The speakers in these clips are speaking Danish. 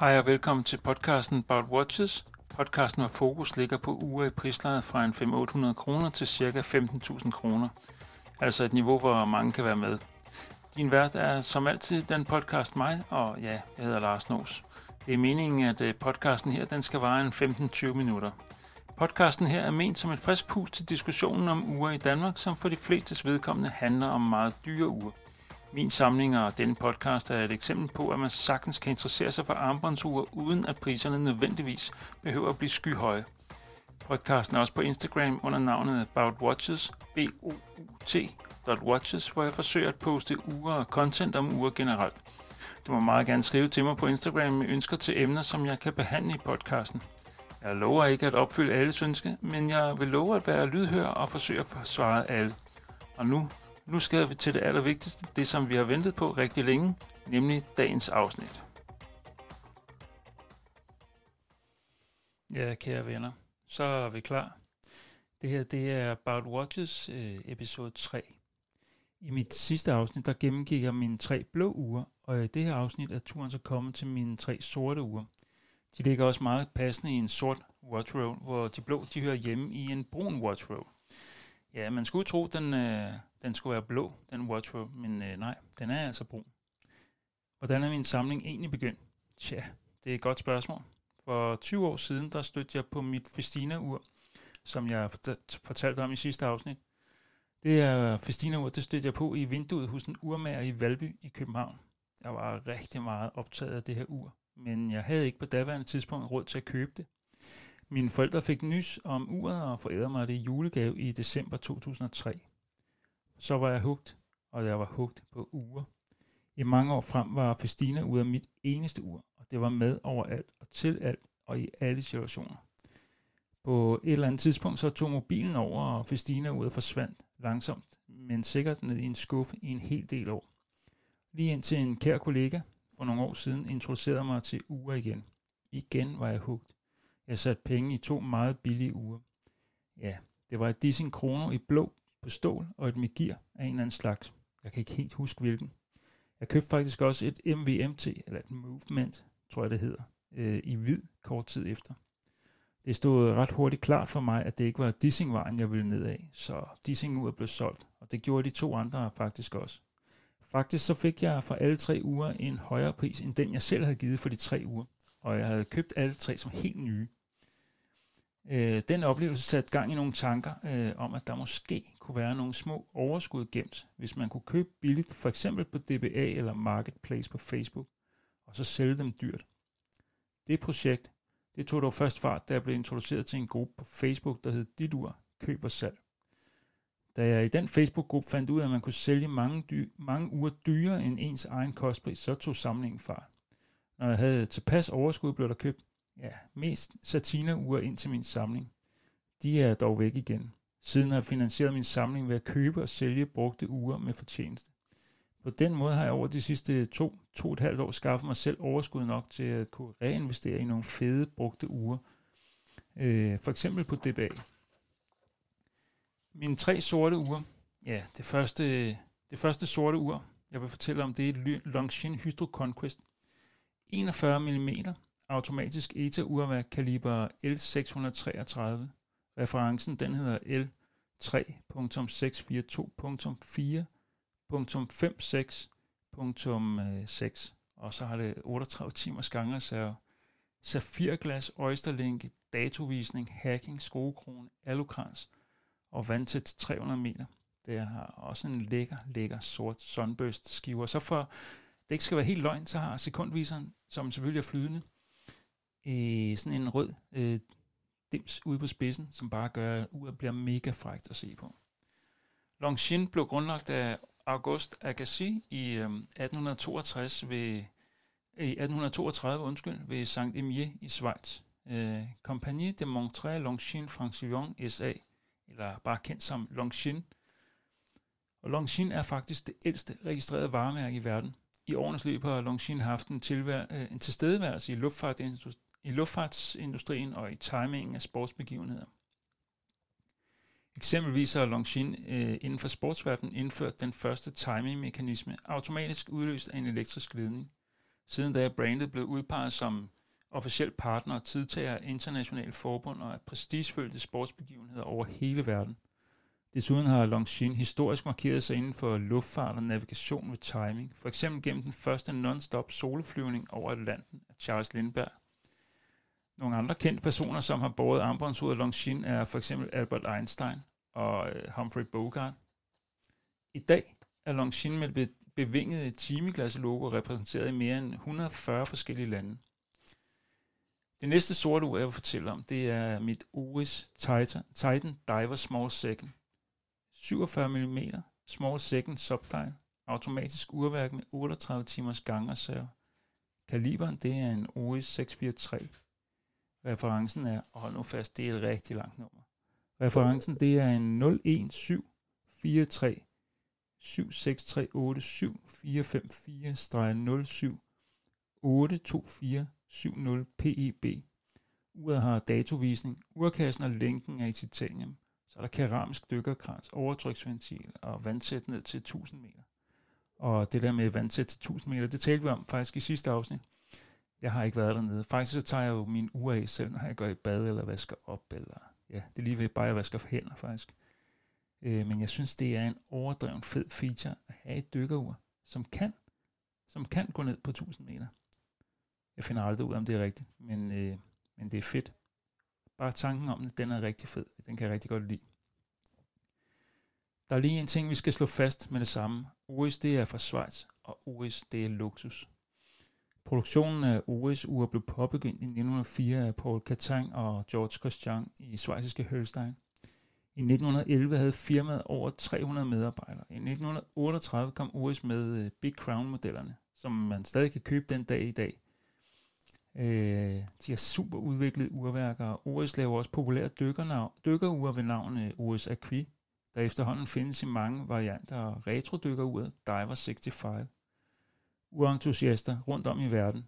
Hej og velkommen til podcasten About Watches. Podcasten, hvor fokus ligger på uger i prislejet fra en 5-800 kroner til ca. 15.000 kroner. Altså et niveau, hvor mange kan være med. Din vært er som altid den podcast mig, og ja, jeg hedder Lars Nås. Det er meningen, at øh, podcasten her den skal vare en 15-20 minutter. Podcasten her er ment som et frisk pus til diskussionen om uger i Danmark, som for de flestes vedkommende handler om meget dyre uger. Min samling og denne podcast er et eksempel på, at man sagtens kan interessere sig for armbåndsure, uden at priserne nødvendigvis behøver at blive skyhøje. Podcasten er også på Instagram under navnet About Watches, b o u t watches, hvor jeg forsøger at poste uger og content om uger generelt. Du må meget gerne skrive til mig på Instagram med ønsker til emner, som jeg kan behandle i podcasten. Jeg lover ikke at opfylde alles ønske, men jeg vil love at være lydhør og forsøge at forsvare alle. Og nu nu skal vi til det allervigtigste, det som vi har ventet på rigtig længe, nemlig dagens afsnit. Ja, kære venner, så er vi klar. Det her det er About Watches øh, episode 3. I mit sidste afsnit, der gennemgik jeg mine tre blå uger, og i det her afsnit er turen så kommet til mine tre sorte uger. De ligger også meget passende i en sort watch roll, hvor de blå de hører hjemme i en brun watch roll. Ja, man skulle tro, den, øh, den skulle være blå, den Watchro, men øh, nej, den er altså brun. Hvordan er min samling egentlig begyndt? Tja, det er et godt spørgsmål. For 20 år siden, der stødte jeg på mit Festina-ur, som jeg fortalte om i sidste afsnit. Det er Festina-ur, det stødte jeg på i vinduet hos en urmager i Valby i København. Jeg var rigtig meget optaget af det her ur, men jeg havde ikke på daværende tidspunkt råd til at købe det. Mine forældre fik nys om uret og forærede mig det i julegave i december 2003. Så var jeg hugt, og jeg var hugt på uger. I mange år frem var Festina ud af mit eneste ur, og det var med overalt og til alt og i alle situationer. På et eller andet tidspunkt så tog mobilen over, og Festina ud forsvandt langsomt, men sikkert ned i en skuffe i en hel del år. Lige indtil en kær kollega for nogle år siden introducerede mig til uger igen. Igen var jeg hugt. Jeg satte penge i to meget billige uger. Ja, det var et Dissing Chrono i blå på stål og et Megir af en eller anden slags. Jeg kan ikke helt huske hvilken. Jeg købte faktisk også et MVMT, eller et Movement, tror jeg det hedder, øh, i hvid kort tid efter. Det stod ret hurtigt klart for mig, at det ikke var Dissing-vejen, jeg ville ned af, så Dissing ud blev solgt, og det gjorde de to andre faktisk også. Faktisk så fik jeg for alle tre uger en højere pris, end den jeg selv havde givet for de tre uger, og jeg havde købt alle tre som helt nye. Øh, den oplevelse satte gang i nogle tanker øh, om, at der måske kunne være nogle små overskud gemt, hvis man kunne købe billigt, for eksempel på DBA eller Marketplace på Facebook, og så sælge dem dyrt. Det projekt, det tog dog først fart, da jeg blev introduceret til en gruppe på Facebook, der hed Didur Køb og Salg. Da jeg i den Facebook-gruppe fandt ud af, at man kunne sælge mange, dy- mange uger dyrere end ens egen kostpris, så tog samlingen fart. Når jeg havde tilpas overskud, blev der købt ja, mest satina-ure ind til min samling. De er dog væk igen. Siden har jeg finansieret min samling ved at købe og sælge brugte uger med fortjeneste. På den måde har jeg over de sidste to, to og et halvt år skaffet mig selv overskud nok til at kunne reinvestere i nogle fede brugte uger. Øh, for eksempel på DBA. Mine tre sorte uger. Ja, det første, det første sorte ur, jeg vil fortælle om, det er Longines Hydro Conquest. 41 mm automatisk ETA-urværk kaliber L633. Referencen den hedder L3.642.4.56.6, øh, og så har det 38 timers gangreserve. Safirglas, Oysterlink, datovisning, hacking, skruekrone, alukrans og vandtæt 300 meter. Det har også en lækker, lækker sort sunburst skiver. Så for det ikke skal være helt løgn, så har sekundviseren, som selvfølgelig er flydende, øh, sådan en rød øh, dims ude på spidsen, som bare gør, at uret bliver mega frægt at se på. Longines blev grundlagt af August Agassi i øh, 1862 ved i 1832 undskyld, ved Saint Emier i Schweiz. Øh, Compagnie de Montré Longines Francillon SA, eller bare kendt som Longines. Og Longines er faktisk det ældste registrerede varemærke i verden. I årenes løb har Longines haft en, tilvær- øh, en tilstedeværelse i luftfartsindustrien i luftfartsindustrien og i timingen af sportsbegivenheder. Eksempelvis har Longines øh, inden for sportsverdenen indført den første timingmekanisme, automatisk udløst af en elektrisk ledning. Siden da er brandet blevet udpeget som officiel partner og tidtager af internationale forbund og af prestigefyldte sportsbegivenheder over hele verden. Desuden har Longines historisk markeret sig inden for luftfart og navigation med timing, for eksempel gennem den første non-stop soloflyvning over Atlanten af Charles Lindbergh. Nogle andre kendte personer, som har båret armbåndsuret af Longines, er for eksempel Albert Einstein og øh, Humphrey Bogart. I dag er Longines med det bevingede timeglas-logo repræsenteret i mere end 140 forskellige lande. Det næste sorte ur, jeg vil fortælle om, det er mit Oris Titan, Titan Diver Small Second. 47 mm Small Second Subdial, automatisk urværk med 38 timers gangreserve. Kaliberen, det er en Oris 643. Referencen er, og hold nu fast, det er et rigtig langt nummer. Referencen, det er en 01743 76387 454 07 824 70 PEB. Uret har datovisning. Urkassen og lænken er i titanium. Så er der keramisk dykkerkrans, overtryksventil og vandsæt ned til 1000 meter. Og det der med vandsæt til 1000 meter, det talte vi om faktisk i sidste afsnit. Jeg har ikke været dernede. Faktisk så tager jeg jo min uge af selv, når jeg går i bad eller vasker op. Eller, ja, det er lige ved bare, at jeg vasker hænder faktisk. Øh, men jeg synes, det er en overdreven fed feature at have et dykkerur, som kan, som kan gå ned på 1000 meter. Jeg finder aldrig ud af, om det er rigtigt, men, øh, men det er fedt. Bare tanken om det, den er rigtig fed. Den kan jeg rigtig godt lide. Der er lige en ting, vi skal slå fast med det samme. OS det er fra Schweiz, og OS det er luksus. Produktionen af OS-ure blev påbegyndt i 1904 af Paul Catang og George Christian i svejsiske Hölstein. I 1911 havde firmaet over 300 medarbejdere. I 1938 kom OS med øh, Big Crown-modellerne, som man stadig kan købe den dag i dag. Øh, de har super udviklet urværker. OS laver også populære dykkerure ved navn øh, OS Aqui, der efterhånden findes i mange varianter retro-dykkeruret Diver 65. Urentusiaster rundt om i verden,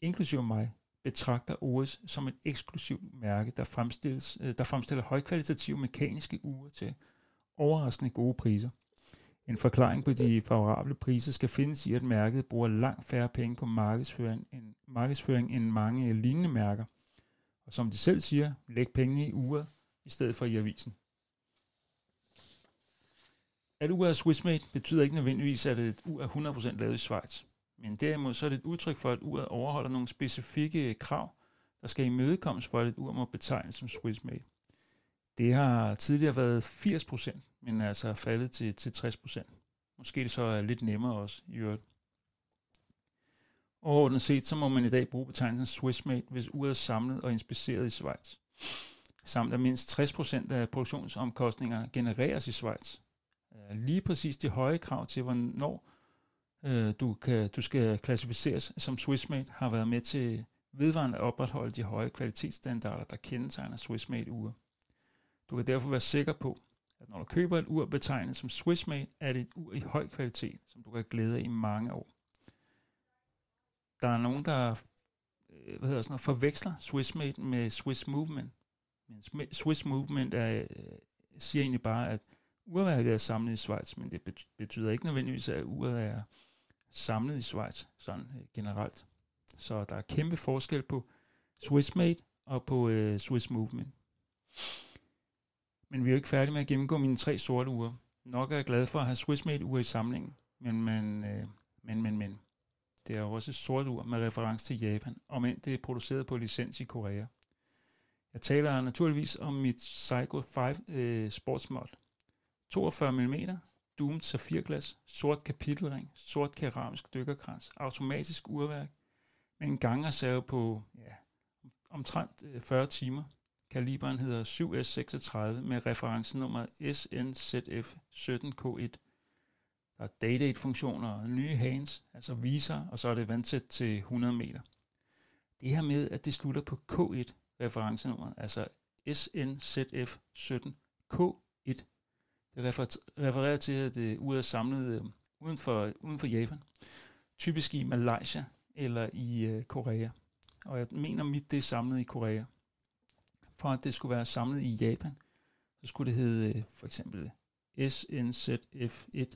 inklusive mig, betragter OS som et eksklusivt mærke, der, fremstilles, øh, der fremstiller højkvalitative mekaniske ure til overraskende gode priser. En forklaring på de favorable priser skal findes i, at mærket bruger langt færre penge på markedsføring end, markedsføring end mange lignende mærker. Og som de selv siger, læg penge i uret i stedet for i avisen. At uret er Swissmade betyder ikke nødvendigvis, at et ur er 100% lavet i Schweiz. Men derimod så er det et udtryk for, at uret overholder nogle specifikke krav, der skal imødekommes for, at et ur må betegnes som Swissmade. Det har tidligere været 80%, men er altså faldet til, til 60%. Måske det så er lidt nemmere også i øvrigt. Overordnet set, så må man i dag bruge betegnelsen Swiss made, hvis uret er samlet og inspiceret i Schweiz. Samt at mindst 60% af produktionsomkostningerne genereres i Schweiz. Lige præcis de høje krav til, hvornår øh, du, kan, du skal klassificeres som Swissmade, har været med til vedvarende at opretholde de høje kvalitetsstandarder, der kendetegner Swissmade-ure. Du kan derfor være sikker på, at når du køber et ur betegnet som Swissmade, er det et ur i høj kvalitet, som du kan glæde af i mange år. Der er nogen, der øh, hvad hedder sådan noget, forveksler Swissmade med Swiss Movement. Men Swiss Movement er, øh, siger egentlig bare, at urværket er samlet i Schweiz, men det betyder ikke nødvendigvis, at uret er samlet i Schweiz, sådan øh, generelt. Så der er kæmpe forskel på Swiss Made og på øh, Swiss Movement. Men vi er jo ikke færdige med at gennemgå mine tre sorte uger. Nok er jeg glad for at have Swiss Made uger i samlingen, men, men, øh, men, men, men. Det er jo også et sort ur med reference til Japan, om end det er produceret på licens i Korea. Jeg taler naturligvis om mit Psycho 5 øh, Sportsmod. 42 mm, doomed safirglas, sort kapitelring, sort keramisk dykkerkrans, automatisk urværk med en gangreserve på ja, omtrent øh, 40 timer. Kaliberen hedder 7S36 med referencenummer SNZF17K1. Der er date-funktioner og nye hands, altså viser, og så er det vandtæt til 100 meter. Det her med, at det slutter på K1 referencenummer, altså SNZF17K1, det refererer til, at det uret er samlet øh, uden for, uden for Japan. Typisk i Malaysia eller i øh, Korea. Og jeg mener mit, det er samlet i Korea. For at det skulle være samlet i Japan, så skulle det hedde øh, for eksempel SNZF1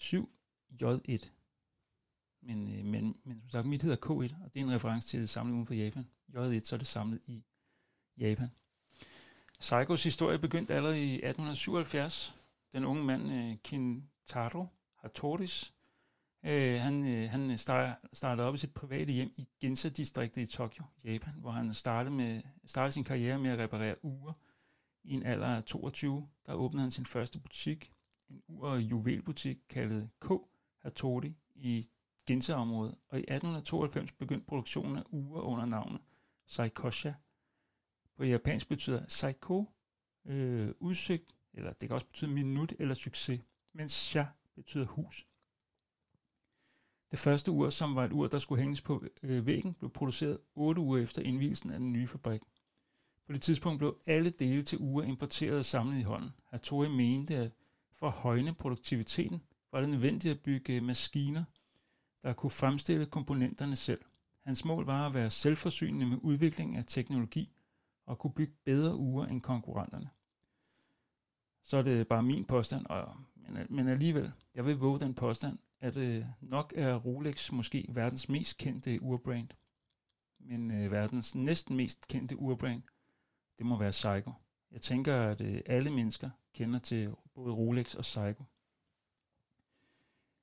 7J1. men, øh, men, men som sagt, mit hedder K1, og det er en reference til det samlet uden for Japan. J1, så er det samlet i Japan. Saigos historie begyndte allerede i 1877. Den unge mand, øh, Kintaro Hattoris, øh, han, øh, han startede op i sit private hjem i Ginza-distriktet i Tokyo, Japan, hvor han startede, med, startede sin karriere med at reparere ure. I en alder af 22, der åbnede han sin første butik, en ur- og juvelbutik kaldet K. Hattori i Ginza-området, og i 1892 begyndte produktionen af ure under navnet Saikosha. På japansk betyder Saiko øh, udsigt, eller det kan også betyde minut eller succes, mens Sha betyder hus. Det første ur, som var et ur, der skulle hænges på øh, væggen, blev produceret 8 uger efter indvielsen af den nye fabrik. På det tidspunkt blev alle dele til ure importeret og samlet i hånden. Hattori mente, at for at højne produktiviteten var det nødvendigt at bygge øh, maskiner, der kunne fremstille komponenterne selv. Hans mål var at være selvforsynende med udvikling af teknologi og kunne bygge bedre ure end konkurrenterne. Så er det bare min påstand, og, men, men alligevel, jeg vil våge den påstand, at øh, nok er Rolex måske verdens mest kendte urbrand, men øh, verdens næsten mest kendte urbrand, det må være Seiko. Jeg tænker, at øh, alle mennesker kender til både Rolex og Seiko.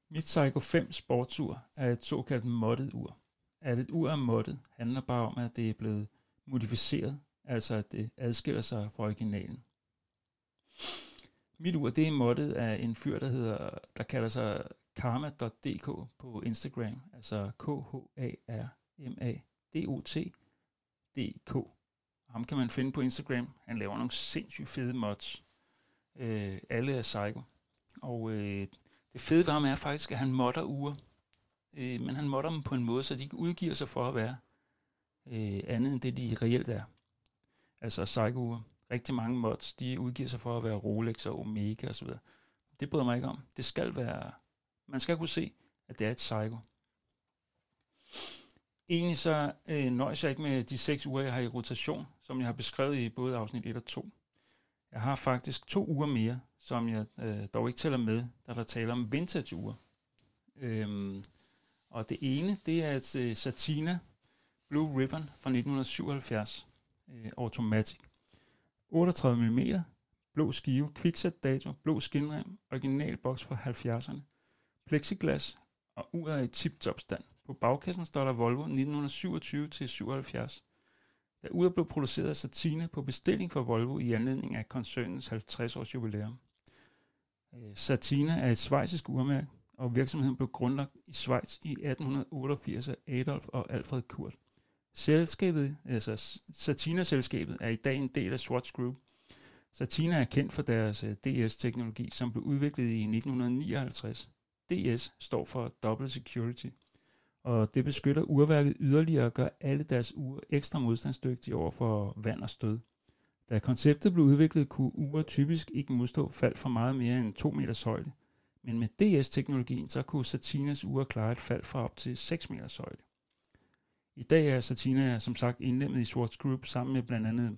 Mit Seiko 5 sportsur er et såkaldt moddet ur. At et ur er moddet handler bare om, at det er blevet modificeret, altså at det adskiller sig fra originalen. Mit ur det er moddet af en fyr, der, hedder, der kalder sig karma.dk på Instagram, altså k h a r m a d o t dk Ham kan man finde på Instagram. Han laver nogle sindssygt fede mods. Øh, alle er psycho. Og øh, det fede ved ham er faktisk, at han modder uger. Øh, men han modder dem på en måde, så de ikke udgiver sig for at være øh, andet end det, de reelt er. Altså psycho Rigtig mange mods, de udgiver sig for at være Rolex og Omega osv. Det bryder mig ikke om. Det skal være... Man skal kunne se, at det er et psycho. Egentlig så øh, nøjes jeg ikke med de seks uger, jeg har i rotation, som jeg har beskrevet i både afsnit 1 og 2. Jeg har faktisk to uger mere, som jeg øh, dog ikke tæller med, da der taler om vintage uger. Øhm, og det ene, det er et øh, Satina Blue Ribbon fra 1977, øh, Automatic. 38 mm, blå skive, quickset dato, blå skinrem, original boks fra 70'erne, plexiglas og uret er i tip-top stand. På bagkassen står der Volvo 1927-77. Da uret blev produceret af Satina på bestilling fra Volvo i anledning af koncernens 50 års jubilæum. Øh, Satina er et svejsisk urmærke, og virksomheden blev grundlagt i Schweiz i 1888 af Adolf og Alfred Kurt. Selskabet, altså Satina-selskabet, er i dag en del af Swatch Group. Satina er kendt for deres øh, DS-teknologi, som blev udviklet i 1959. DS står for Double Security, og det beskytter urværket yderligere og gør alle deres ure ekstra modstandsdygtige over for vand og stød. Da konceptet blev udviklet, kunne ure typisk ikke modstå fald fra meget mere end 2 meters højde. Men med DS-teknologien, så kunne Satinas ure klare et fald fra op til 6 meters højde. I dag er Satina som sagt indlemmet i Swartz Group sammen med blandt andet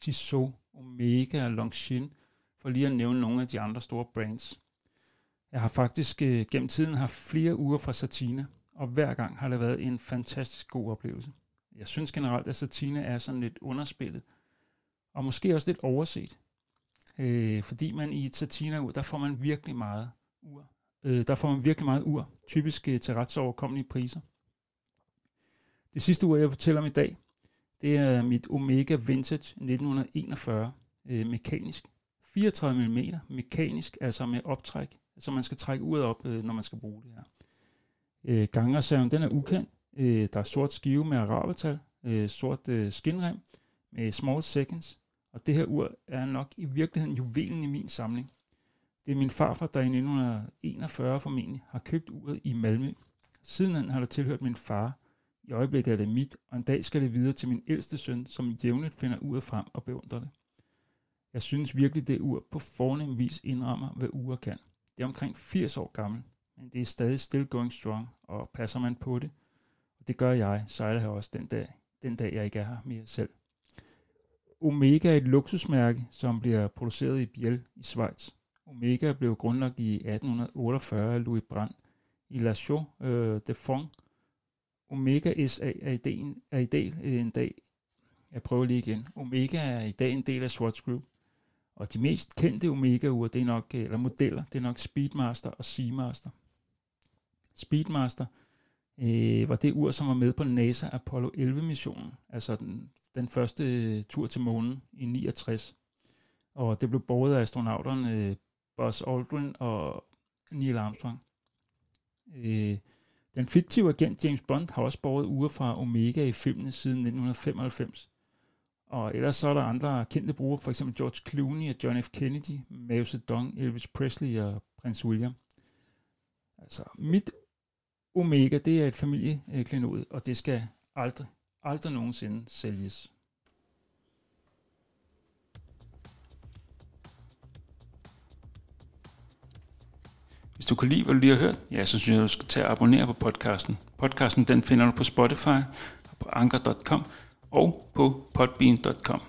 Tissot, Omega og Longines, for lige at nævne nogle af de andre store brands. Jeg har faktisk øh, gennem tiden haft flere uger fra Satina, og hver gang har det været en fantastisk god oplevelse. Jeg synes generelt, at Satina er sådan lidt underspillet, og måske også lidt overset. Øh, fordi man i et satina-ur, der får man virkelig meget ur. Øh, der får man virkelig meget ur, typisk øh, til ret så overkommelige priser. Det sidste ur, jeg fortæller om i dag, det er mit Omega Vintage 1941 øh, mekanisk. 34 mm mekanisk, altså med optræk, så man skal trække uret op, øh, når man skal bruge det her. Øh, gangerserven, den er ukendt. Øh, der er sort skive med arabertal, øh, sort øh, skinrem med small seconds, og det her ur er nok i virkeligheden juvelen i min samling. Det er min farfar, der i 1941 formentlig har købt uret i Malmø. Siden har det tilhørt min far. I øjeblikket er det mit, og en dag skal det videre til min ældste søn, som jævnligt finder uret frem og beundrer det. Jeg synes virkelig, det ur på fornem vis indrammer, hvad uger kan. Det er omkring 80 år gammel, men det er stadig still going strong, og passer man på det, og det gør jeg, sejler her også den dag, den dag jeg ikke er her mere selv. Omega er et luksusmærke, som bliver produceret i Biel i Schweiz. Omega blev grundlagt i 1848 af Louis Brandt i La Chaux øh, de Fonds, Omega SA er i dag, er i dag øh, en dag, jeg prøver lige igen. Omega er i dag en del af Swatch Group. Og de mest kendte Omega-ure, det er nok, øh, eller modeller, det er nok Speedmaster og Seamaster. Speedmaster øh, var det ur, som var med på NASA Apollo 11-missionen, altså den, den første øh, tur til månen i 69. Og det blev båret af astronauterne øh, Buzz Aldrin og Neil Armstrong. Øh, den fiktive agent James Bond har også båret uger fra Omega i filmene siden 1995. Og ellers så er der andre kendte brugere, for eksempel George Clooney og John F. Kennedy, Mao Zedong, Elvis Presley og prins William. Altså, mit Omega, det er et familieklenod, og det skal aldrig, aldrig nogensinde sælges. Du kan lide, hvad du lige har hørt, ja, så synes jeg, du skal tage og abonnere på podcasten. Podcasten den finder du på Spotify, på anker.com og på podbean.com.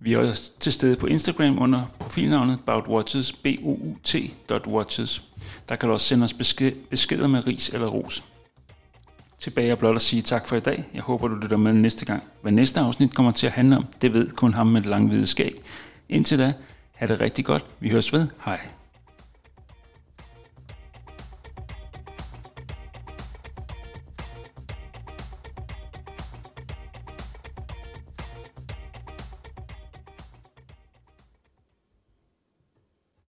Vi er også til stede på Instagram under profilnavnet boutwatches, b o u -T .watches. Der kan du også sende os beskeder med ris eller ros. Tilbage er blot at sige tak for i dag. Jeg håber, du lytter med næste gang. Hvad næste afsnit kommer til at handle om, det ved kun ham med det lange hvide skæg. Indtil da, have det rigtig godt. Vi høres ved. Hej.